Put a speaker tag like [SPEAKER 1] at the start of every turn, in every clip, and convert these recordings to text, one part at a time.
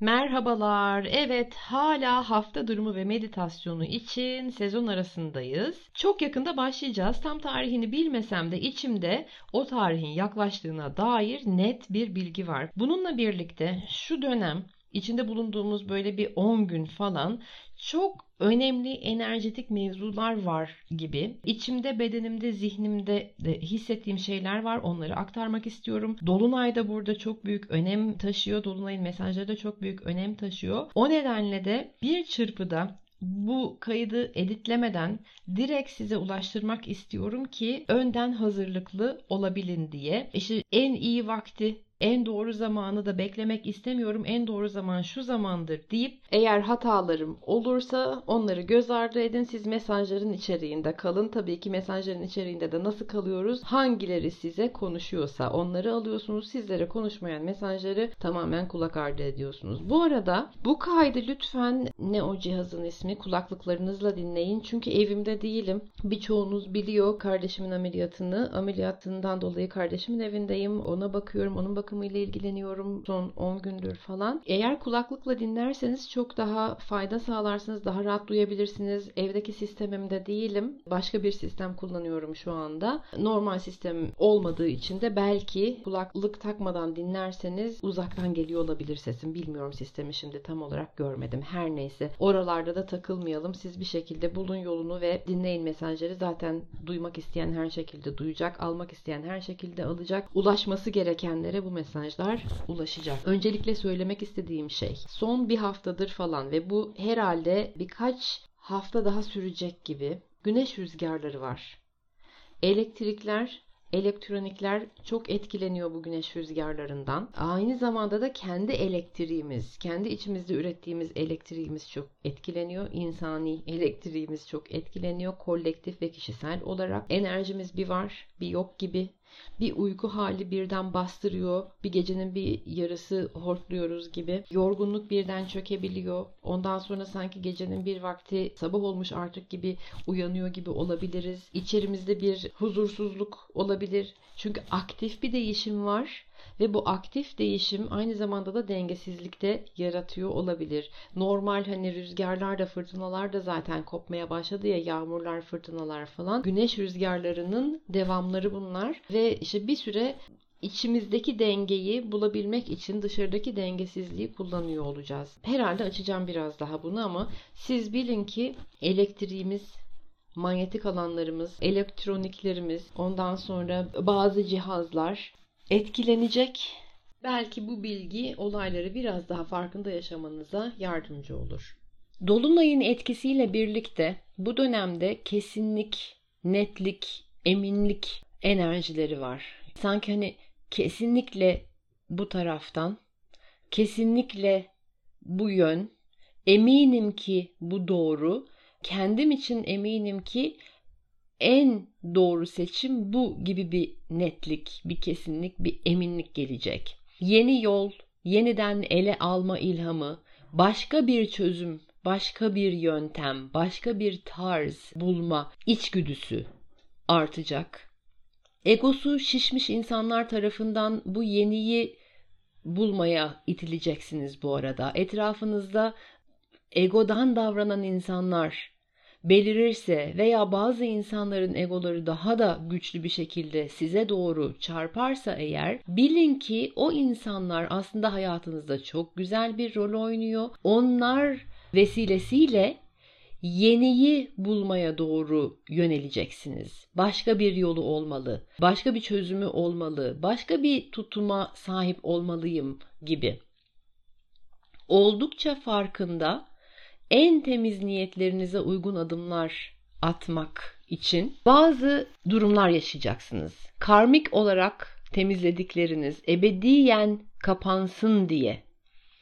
[SPEAKER 1] Merhabalar. Evet, hala hafta durumu ve meditasyonu için sezon arasındayız. Çok yakında başlayacağız. Tam tarihini bilmesem de içimde o tarihin yaklaştığına dair net bir bilgi var. Bununla birlikte şu dönem içinde bulunduğumuz böyle bir 10 gün falan çok önemli enerjetik mevzular var gibi. İçimde, bedenimde, zihnimde de hissettiğim şeyler var. Onları aktarmak istiyorum. Dolunay da burada çok büyük önem taşıyor. Dolunay'ın mesajları da çok büyük önem taşıyor. O nedenle de bir çırpıda bu kaydı editlemeden direkt size ulaştırmak istiyorum ki önden hazırlıklı olabilin diye. İşte en iyi vakti en doğru zamanı da beklemek istemiyorum. En doğru zaman şu zamandır deyip eğer hatalarım olursa onları göz ardı edin. Siz mesajların içeriğinde kalın. Tabii ki mesajların içeriğinde de nasıl kalıyoruz? Hangileri size konuşuyorsa onları alıyorsunuz. Sizlere konuşmayan mesajları tamamen kulak ardı ediyorsunuz. Bu arada bu kaydı lütfen ne o cihazın ismi kulaklıklarınızla dinleyin. Çünkü evimde değilim. Birçoğunuz biliyor kardeşimin ameliyatını. Ameliyatından dolayı kardeşimin evindeyim. Ona bakıyorum. Onun bak bakımıyla ilgileniyorum son 10 gündür falan. Eğer kulaklıkla dinlerseniz çok daha fayda sağlarsınız. Daha rahat duyabilirsiniz. Evdeki sistemimde değilim. Başka bir sistem kullanıyorum şu anda. Normal sistem olmadığı için de belki kulaklık takmadan dinlerseniz uzaktan geliyor olabilir sesim. Bilmiyorum sistemi şimdi tam olarak görmedim. Her neyse. Oralarda da takılmayalım. Siz bir şekilde bulun yolunu ve dinleyin mesajları. Zaten duymak isteyen her şekilde duyacak. Almak isteyen her şekilde alacak. Ulaşması gerekenlere bu mesajlar ulaşacak. Öncelikle söylemek istediğim şey son bir haftadır falan ve bu herhalde birkaç hafta daha sürecek gibi güneş rüzgarları var. Elektrikler elektronikler çok etkileniyor bu güneş rüzgarlarından. Aynı zamanda da kendi elektriğimiz, kendi içimizde ürettiğimiz elektriğimiz çok etkileniyor. İnsani elektriğimiz çok etkileniyor. Kolektif ve kişisel olarak enerjimiz bir var, bir yok gibi bir uyku hali birden bastırıyor. Bir gecenin bir yarısı hortluyoruz gibi. Yorgunluk birden çökebiliyor. Ondan sonra sanki gecenin bir vakti sabah olmuş artık gibi uyanıyor gibi olabiliriz. İçerimizde bir huzursuzluk olabilir. Çünkü aktif bir değişim var ve bu aktif değişim aynı zamanda da dengesizlikte yaratıyor olabilir. Normal hani rüzgarlar da fırtınalar da zaten kopmaya başladı ya yağmurlar, fırtınalar falan. Güneş rüzgarlarının devamları bunlar ve işte bir süre içimizdeki dengeyi bulabilmek için dışarıdaki dengesizliği kullanıyor olacağız. Herhalde açacağım biraz daha bunu ama siz bilin ki elektriğimiz manyetik alanlarımız, elektroniklerimiz, ondan sonra bazı cihazlar etkilenecek. Belki bu bilgi olayları biraz daha farkında yaşamanıza yardımcı olur. Dolunayın etkisiyle birlikte bu dönemde kesinlik, netlik, eminlik enerjileri var. Sanki hani kesinlikle bu taraftan, kesinlikle bu yön, eminim ki bu doğru, kendim için eminim ki en doğru seçim bu gibi bir netlik, bir kesinlik, bir eminlik gelecek. Yeni yol, yeniden ele alma ilhamı, başka bir çözüm, başka bir yöntem, başka bir tarz bulma içgüdüsü artacak. Egosu şişmiş insanlar tarafından bu yeniyi bulmaya itileceksiniz bu arada. Etrafınızda egodan davranan insanlar belirirse veya bazı insanların egoları daha da güçlü bir şekilde size doğru çarparsa eğer bilin ki o insanlar aslında hayatınızda çok güzel bir rol oynuyor. Onlar vesilesiyle yeniyi bulmaya doğru yöneleceksiniz. Başka bir yolu olmalı, başka bir çözümü olmalı, başka bir tutuma sahip olmalıyım gibi. Oldukça farkında en temiz niyetlerinize uygun adımlar atmak için bazı durumlar yaşayacaksınız. Karmik olarak temizledikleriniz ebediyen kapansın diye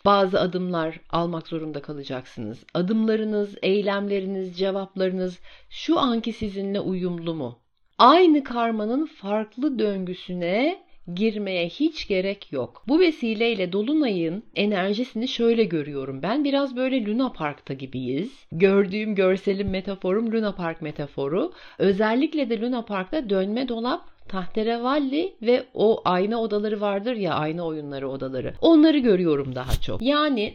[SPEAKER 1] bazı adımlar almak zorunda kalacaksınız. Adımlarınız, eylemleriniz, cevaplarınız şu anki sizinle uyumlu mu? Aynı karmanın farklı döngüsüne girmeye hiç gerek yok. Bu vesileyle Dolunay'ın enerjisini şöyle görüyorum. Ben biraz böyle Luna Park'ta gibiyiz. Gördüğüm görselin metaforum Luna Park metaforu. Özellikle de Luna Park'ta dönme dolap tahterevalli ve o ayna odaları vardır ya ayna oyunları odaları. Onları görüyorum daha çok. Yani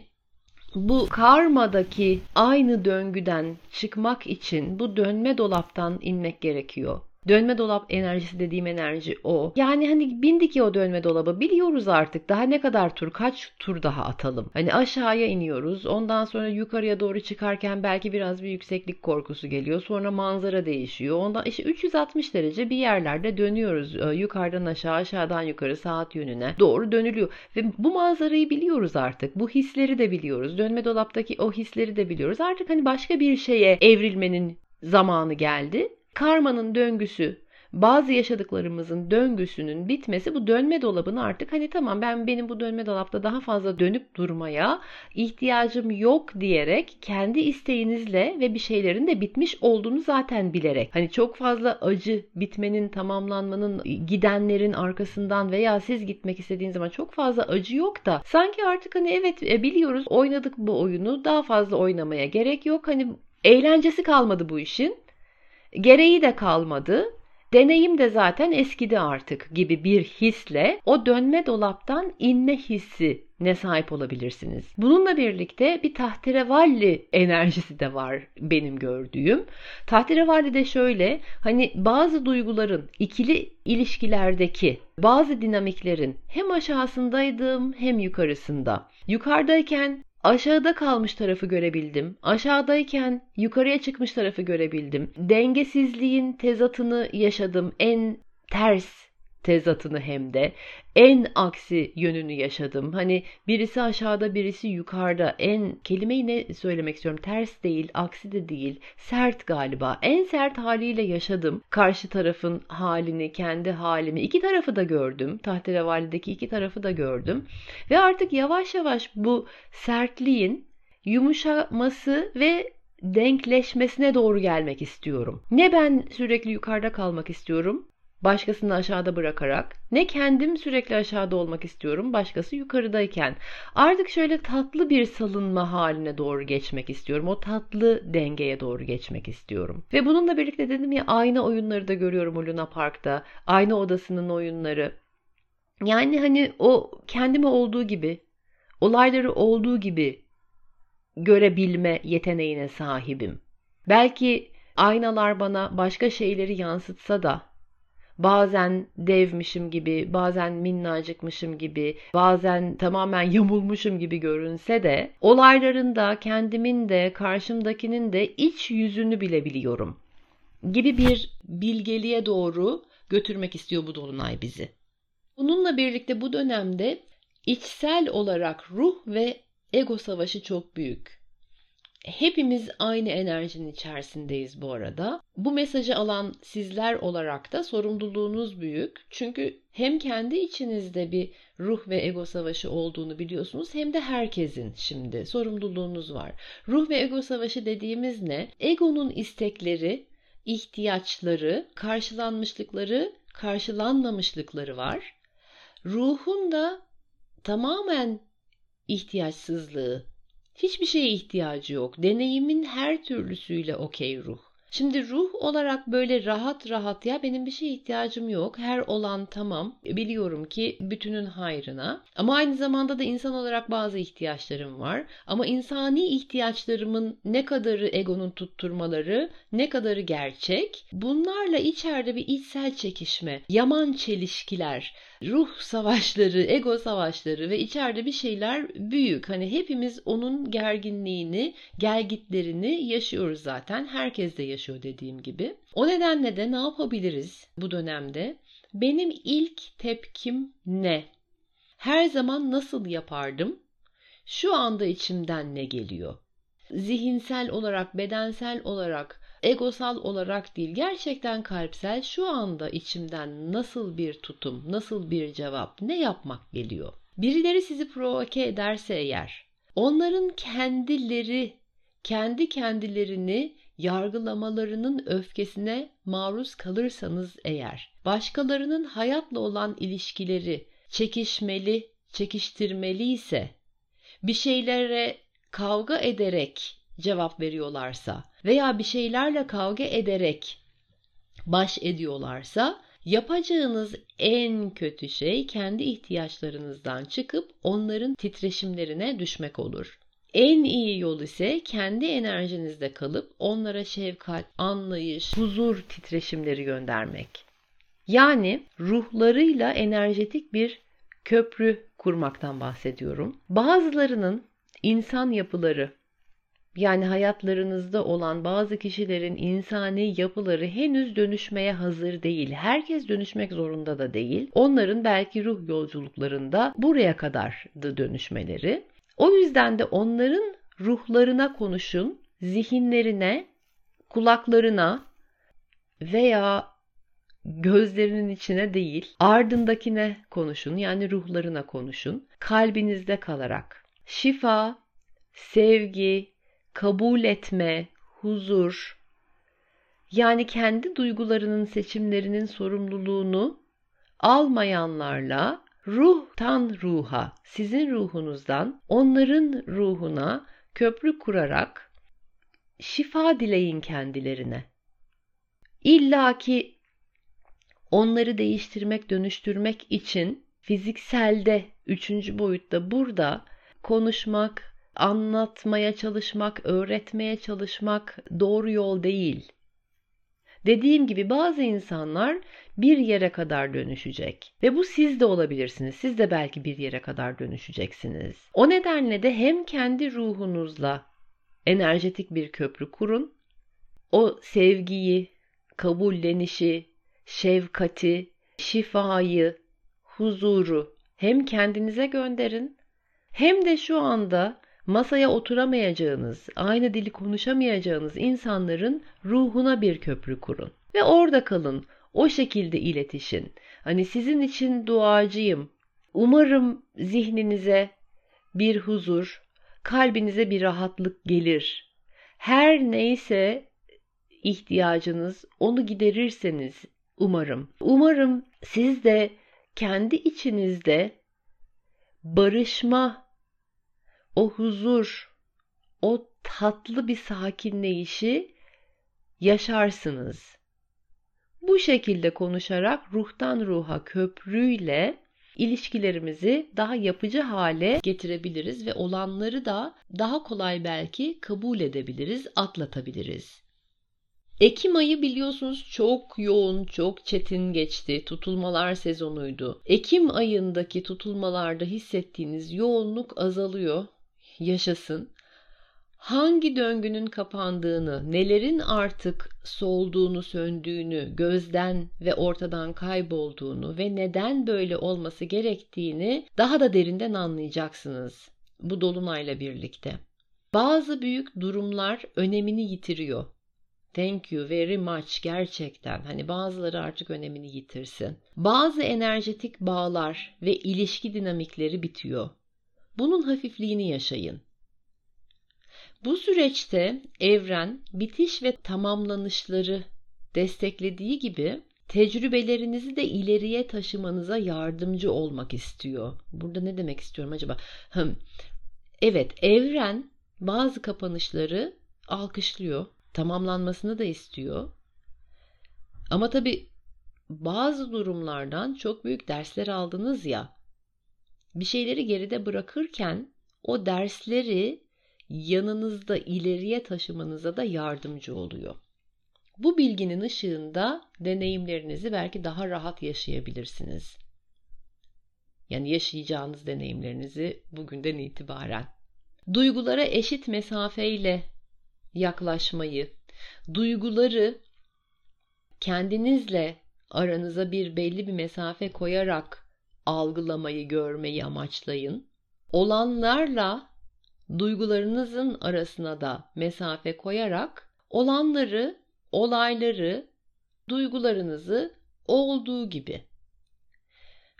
[SPEAKER 1] bu karmadaki aynı döngüden çıkmak için bu dönme dolaptan inmek gerekiyor. Dönme dolap enerjisi dediğim enerji o. Yani hani bindik ya o dönme dolaba biliyoruz artık daha ne kadar tur kaç tur daha atalım. Hani aşağıya iniyoruz ondan sonra yukarıya doğru çıkarken belki biraz bir yükseklik korkusu geliyor. Sonra manzara değişiyor. Ondan işte 360 derece bir yerlerde dönüyoruz. Ee, yukarıdan aşağı aşağıdan yukarı saat yönüne doğru dönülüyor. Ve bu manzarayı biliyoruz artık. Bu hisleri de biliyoruz. Dönme dolaptaki o hisleri de biliyoruz. Artık hani başka bir şeye evrilmenin zamanı geldi karmanın döngüsü bazı yaşadıklarımızın döngüsünün bitmesi bu dönme dolabını artık hani tamam ben benim bu dönme dolapta daha fazla dönüp durmaya ihtiyacım yok diyerek kendi isteğinizle ve bir şeylerin de bitmiş olduğunu zaten bilerek hani çok fazla acı bitmenin tamamlanmanın gidenlerin arkasından veya siz gitmek istediğiniz zaman çok fazla acı yok da sanki artık hani evet e, biliyoruz oynadık bu oyunu daha fazla oynamaya gerek yok hani eğlencesi kalmadı bu işin Gereği de kalmadı. Deneyim de zaten eskidi artık gibi bir hisle o dönme dolaptan inme hissi ne sahip olabilirsiniz. Bununla birlikte bir tahterevalli enerjisi de var benim gördüğüm. Tahterevalli de şöyle hani bazı duyguların ikili ilişkilerdeki bazı dinamiklerin hem aşağısındaydım hem yukarısında. Yukarıdayken Aşağıda kalmış tarafı görebildim. Aşağıdayken yukarıya çıkmış tarafı görebildim. Dengesizliğin tezatını yaşadım. En ters tezatını hem de en aksi yönünü yaşadım. Hani birisi aşağıda birisi yukarıda en kelimeyi ne söylemek istiyorum ters değil aksi de değil sert galiba en sert haliyle yaşadım. Karşı tarafın halini kendi halimi iki tarafı da gördüm. Tahterevalideki iki tarafı da gördüm. Ve artık yavaş yavaş bu sertliğin yumuşaması ve denkleşmesine doğru gelmek istiyorum. Ne ben sürekli yukarıda kalmak istiyorum başkasını aşağıda bırakarak ne kendim sürekli aşağıda olmak istiyorum başkası yukarıdayken artık şöyle tatlı bir salınma haline doğru geçmek istiyorum o tatlı dengeye doğru geçmek istiyorum. Ve bununla birlikte dedim ya ayna oyunları da görüyorum o Luna Park'ta ayna odasının oyunları. Yani hani o kendimi olduğu gibi olayları olduğu gibi görebilme yeteneğine sahibim. Belki aynalar bana başka şeyleri yansıtsa da bazen devmişim gibi, bazen minnacıkmışım gibi, bazen tamamen yamulmuşum gibi görünse de olayların da kendimin de karşımdakinin de iç yüzünü bile biliyorum gibi bir bilgeliğe doğru götürmek istiyor bu dolunay bizi. Bununla birlikte bu dönemde içsel olarak ruh ve ego savaşı çok büyük. Hepimiz aynı enerjinin içerisindeyiz bu arada. Bu mesajı alan sizler olarak da sorumluluğunuz büyük. Çünkü hem kendi içinizde bir ruh ve ego savaşı olduğunu biliyorsunuz hem de herkesin şimdi sorumluluğunuz var. Ruh ve ego savaşı dediğimiz ne? Egonun istekleri, ihtiyaçları, karşılanmışlıkları, karşılanmamışlıkları var. Ruhun da tamamen ihtiyaçsızlığı, Hiçbir şeye ihtiyacı yok. Deneyimin her türlüsüyle okey ruh. Şimdi ruh olarak böyle rahat rahat ya benim bir şeye ihtiyacım yok. Her olan tamam. Biliyorum ki bütünün hayrına. Ama aynı zamanda da insan olarak bazı ihtiyaçlarım var. Ama insani ihtiyaçlarımın ne kadarı egonun tutturmaları, ne kadarı gerçek. Bunlarla içeride bir içsel çekişme, yaman çelişkiler, ruh savaşları, ego savaşları ve içeride bir şeyler büyük. Hani hepimiz onun gerginliğini, gelgitlerini yaşıyoruz zaten. Herkes de yaşıyor dediğim gibi. O nedenle de ne yapabiliriz bu dönemde? Benim ilk tepkim ne? Her zaman nasıl yapardım? Şu anda içimden ne geliyor? Zihinsel olarak, bedensel olarak egosal olarak değil gerçekten kalpsel şu anda içimden nasıl bir tutum, nasıl bir cevap, ne yapmak geliyor? Birileri sizi provoke ederse eğer onların kendileri kendi kendilerini yargılamalarının öfkesine maruz kalırsanız eğer başkalarının hayatla olan ilişkileri çekişmeli, çekiştirmeli ise bir şeylere kavga ederek cevap veriyorlarsa veya bir şeylerle kavga ederek baş ediyorlarsa yapacağınız en kötü şey kendi ihtiyaçlarınızdan çıkıp onların titreşimlerine düşmek olur. En iyi yol ise kendi enerjinizde kalıp onlara şefkat, anlayış, huzur titreşimleri göndermek. Yani ruhlarıyla enerjetik bir köprü kurmaktan bahsediyorum. Bazılarının insan yapıları yani hayatlarınızda olan bazı kişilerin insani yapıları henüz dönüşmeye hazır değil. Herkes dönüşmek zorunda da değil. Onların belki ruh yolculuklarında buraya kadar da dönüşmeleri. O yüzden de onların ruhlarına konuşun, zihinlerine, kulaklarına veya gözlerinin içine değil, ardındakine konuşun. Yani ruhlarına konuşun. Kalbinizde kalarak. Şifa, sevgi, kabul etme, huzur, yani kendi duygularının seçimlerinin sorumluluğunu almayanlarla ruhtan ruha, sizin ruhunuzdan onların ruhuna köprü kurarak şifa dileyin kendilerine. İlla ki onları değiştirmek, dönüştürmek için fizikselde, üçüncü boyutta burada konuşmak, anlatmaya çalışmak, öğretmeye çalışmak doğru yol değil. Dediğim gibi bazı insanlar bir yere kadar dönüşecek ve bu siz de olabilirsiniz. Siz de belki bir yere kadar dönüşeceksiniz. O nedenle de hem kendi ruhunuzla enerjetik bir köprü kurun. O sevgiyi, kabullenişi, şefkati, şifayı, huzuru hem kendinize gönderin hem de şu anda masaya oturamayacağınız, aynı dili konuşamayacağınız insanların ruhuna bir köprü kurun. Ve orada kalın, o şekilde iletişin. Hani sizin için duacıyım. Umarım zihninize bir huzur, kalbinize bir rahatlık gelir. Her neyse ihtiyacınız onu giderirseniz umarım. Umarım siz de kendi içinizde barışma o huzur, o tatlı bir sakinleyişi yaşarsınız. Bu şekilde konuşarak ruhtan ruha köprüyle ilişkilerimizi daha yapıcı hale getirebiliriz ve olanları da daha kolay belki kabul edebiliriz, atlatabiliriz. Ekim ayı biliyorsunuz çok yoğun, çok çetin geçti. Tutulmalar sezonuydu. Ekim ayındaki tutulmalarda hissettiğiniz yoğunluk azalıyor yaşasın. Hangi döngünün kapandığını, nelerin artık solduğunu, söndüğünü, gözden ve ortadan kaybolduğunu ve neden böyle olması gerektiğini daha da derinden anlayacaksınız bu dolunayla birlikte. Bazı büyük durumlar önemini yitiriyor. Thank you very much gerçekten. Hani bazıları artık önemini yitirsin. Bazı enerjetik bağlar ve ilişki dinamikleri bitiyor. Bunun hafifliğini yaşayın. Bu süreçte evren bitiş ve tamamlanışları desteklediği gibi tecrübelerinizi de ileriye taşımanıza yardımcı olmak istiyor. Burada ne demek istiyorum acaba? Hım. Evet, evren bazı kapanışları alkışlıyor, tamamlanmasını da istiyor. Ama tabii bazı durumlardan çok büyük dersler aldınız ya bir şeyleri geride bırakırken o dersleri yanınızda ileriye taşımanıza da yardımcı oluyor. Bu bilginin ışığında deneyimlerinizi belki daha rahat yaşayabilirsiniz. Yani yaşayacağınız deneyimlerinizi bugünden itibaren. Duygulara eşit mesafeyle yaklaşmayı, duyguları kendinizle aranıza bir belli bir mesafe koyarak algılamayı, görmeyi amaçlayın. Olanlarla duygularınızın arasına da mesafe koyarak olanları, olayları, duygularınızı olduğu gibi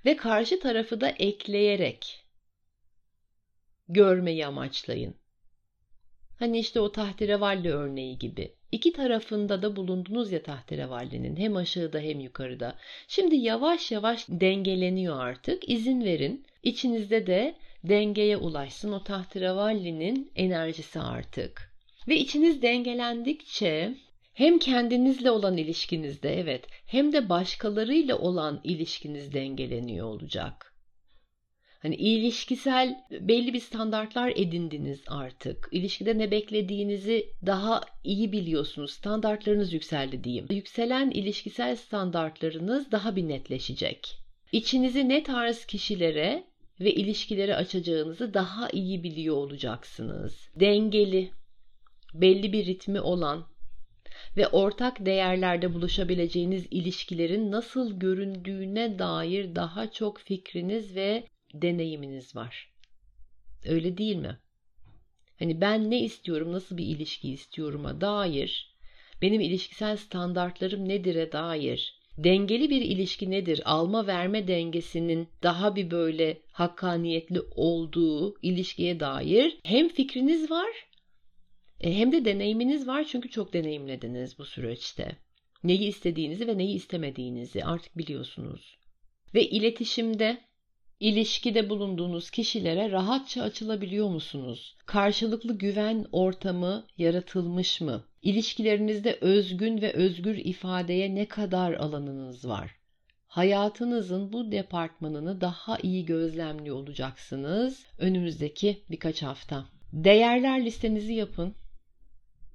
[SPEAKER 1] ve karşı tarafı da ekleyerek görmeyi amaçlayın. Hani işte o tahterevalli örneği gibi. İki tarafında da bulundunuz ya tahterevallinin hem aşağıda hem yukarıda. Şimdi yavaş yavaş dengeleniyor artık. İzin verin. İçinizde de dengeye ulaşsın o tahterevallinin enerjisi artık. Ve içiniz dengelendikçe hem kendinizle olan ilişkinizde evet hem de başkalarıyla olan ilişkiniz dengeleniyor olacak. Hani ilişkisel belli bir standartlar edindiniz artık. İlişkide ne beklediğinizi daha iyi biliyorsunuz. Standartlarınız yükseldi diyeyim. Yükselen ilişkisel standartlarınız daha bir netleşecek. İçinizi ne tarz kişilere ve ilişkileri açacağınızı daha iyi biliyor olacaksınız. Dengeli, belli bir ritmi olan ve ortak değerlerde buluşabileceğiniz ilişkilerin nasıl göründüğüne dair daha çok fikriniz ve deneyiminiz var. Öyle değil mi? Hani ben ne istiyorum, nasıl bir ilişki istiyorum'a dair, benim ilişkisel standartlarım nedir'e dair, dengeli bir ilişki nedir? Alma verme dengesinin daha bir böyle hakkaniyetli olduğu ilişkiye dair hem fikriniz var e, hem de deneyiminiz var çünkü çok deneyimlediniz bu süreçte. Neyi istediğinizi ve neyi istemediğinizi artık biliyorsunuz. Ve iletişimde İlişkide bulunduğunuz kişilere rahatça açılabiliyor musunuz? Karşılıklı güven ortamı yaratılmış mı? İlişkilerinizde özgün ve özgür ifadeye ne kadar alanınız var? Hayatınızın bu departmanını daha iyi gözlemli olacaksınız önümüzdeki birkaç hafta. Değerler listenizi yapın.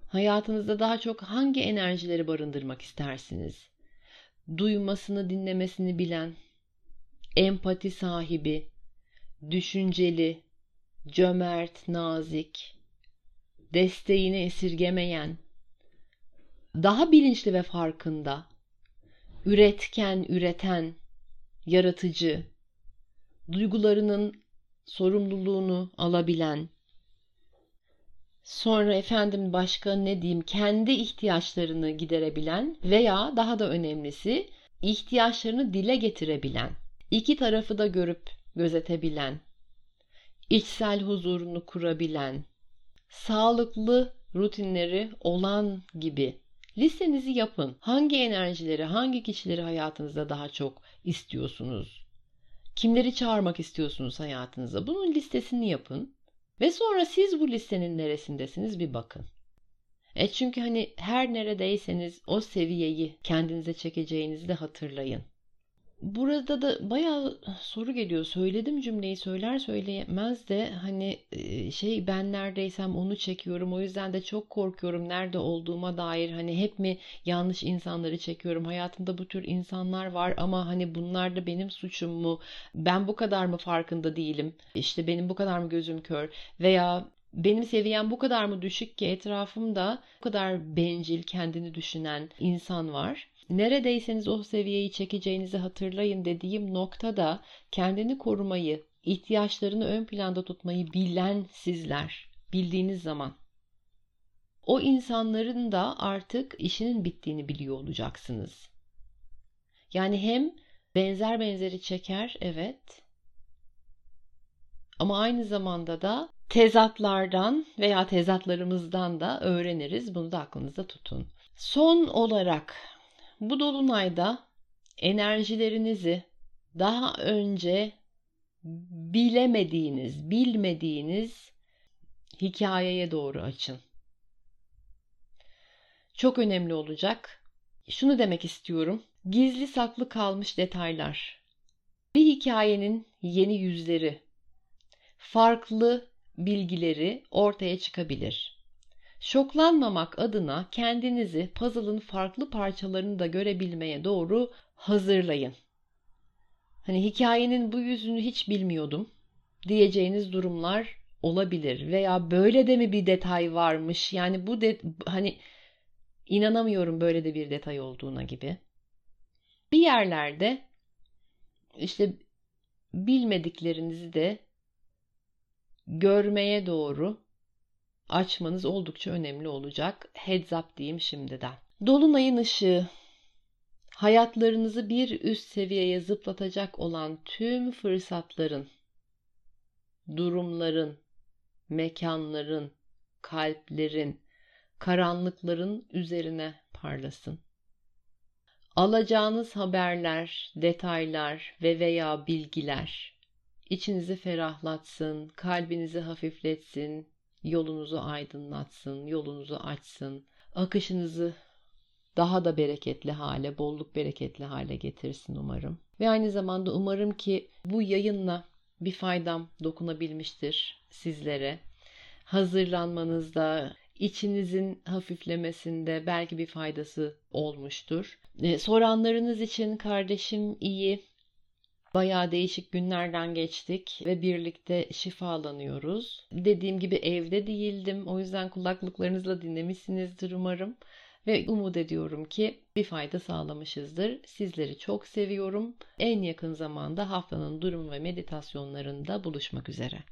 [SPEAKER 1] Hayatınızda daha çok hangi enerjileri barındırmak istersiniz? Duymasını, dinlemesini bilen, empati sahibi, düşünceli, cömert, nazik, desteğini esirgemeyen, daha bilinçli ve farkında, üretken, üreten, yaratıcı, duygularının sorumluluğunu alabilen, sonra efendim başka ne diyeyim kendi ihtiyaçlarını giderebilen veya daha da önemlisi ihtiyaçlarını dile getirebilen iki tarafı da görüp gözetebilen, içsel huzurunu kurabilen, sağlıklı rutinleri olan gibi listenizi yapın. Hangi enerjileri, hangi kişileri hayatınızda daha çok istiyorsunuz? Kimleri çağırmak istiyorsunuz hayatınıza? Bunun listesini yapın. Ve sonra siz bu listenin neresindesiniz bir bakın. E çünkü hani her neredeyseniz o seviyeyi kendinize çekeceğinizi de hatırlayın. Burada da bayağı soru geliyor. Söyledim cümleyi söyler söyleyemez de hani e, şey ben neredeysem onu çekiyorum. O yüzden de çok korkuyorum nerede olduğuma dair. Hani hep mi yanlış insanları çekiyorum? Hayatımda bu tür insanlar var ama hani bunlar da benim suçum mu? Ben bu kadar mı farkında değilim? İşte benim bu kadar mı gözüm kör? Veya benim seviyem bu kadar mı düşük ki etrafımda bu kadar bencil, kendini düşünen insan var. Neredeyseniz o seviyeyi çekeceğinizi hatırlayın dediğim noktada kendini korumayı, ihtiyaçlarını ön planda tutmayı bilen sizler, bildiğiniz zaman o insanların da artık işinin bittiğini biliyor olacaksınız. Yani hem benzer benzeri çeker evet ama aynı zamanda da tezatlardan veya tezatlarımızdan da öğreniriz. Bunu da aklınızda tutun. Son olarak bu dolunayda enerjilerinizi daha önce bilemediğiniz, bilmediğiniz hikayeye doğru açın. Çok önemli olacak. Şunu demek istiyorum. Gizli saklı kalmış detaylar. Bir hikayenin yeni yüzleri, farklı bilgileri ortaya çıkabilir. Şoklanmamak adına kendinizi puzzle'ın farklı parçalarını da görebilmeye doğru hazırlayın. Hani hikayenin bu yüzünü hiç bilmiyordum diyeceğiniz durumlar olabilir veya böyle de mi bir detay varmış? Yani bu de hani inanamıyorum böyle de bir detay olduğuna gibi. Bir yerlerde işte bilmediklerinizi de görmeye doğru açmanız oldukça önemli olacak. Heads up diyeyim şimdiden. Dolunayın ışığı hayatlarınızı bir üst seviyeye zıplatacak olan tüm fırsatların, durumların, mekanların, kalplerin, karanlıkların üzerine parlasın. Alacağınız haberler, detaylar ve veya bilgiler içinizi ferahlatsın, kalbinizi hafifletsin, yolunuzu aydınlatsın, yolunuzu açsın, akışınızı daha da bereketli hale, bolluk bereketli hale getirsin umarım. Ve aynı zamanda umarım ki bu yayınla bir faydam dokunabilmiştir sizlere. Hazırlanmanızda, içinizin hafiflemesinde belki bir faydası olmuştur. E, soranlarınız için kardeşim iyi. Bayağı değişik günlerden geçtik ve birlikte şifalanıyoruz. Dediğim gibi evde değildim. O yüzden kulaklıklarınızla dinlemişsinizdir umarım. Ve umut ediyorum ki bir fayda sağlamışızdır. Sizleri çok seviyorum. En yakın zamanda haftanın durum ve meditasyonlarında buluşmak üzere.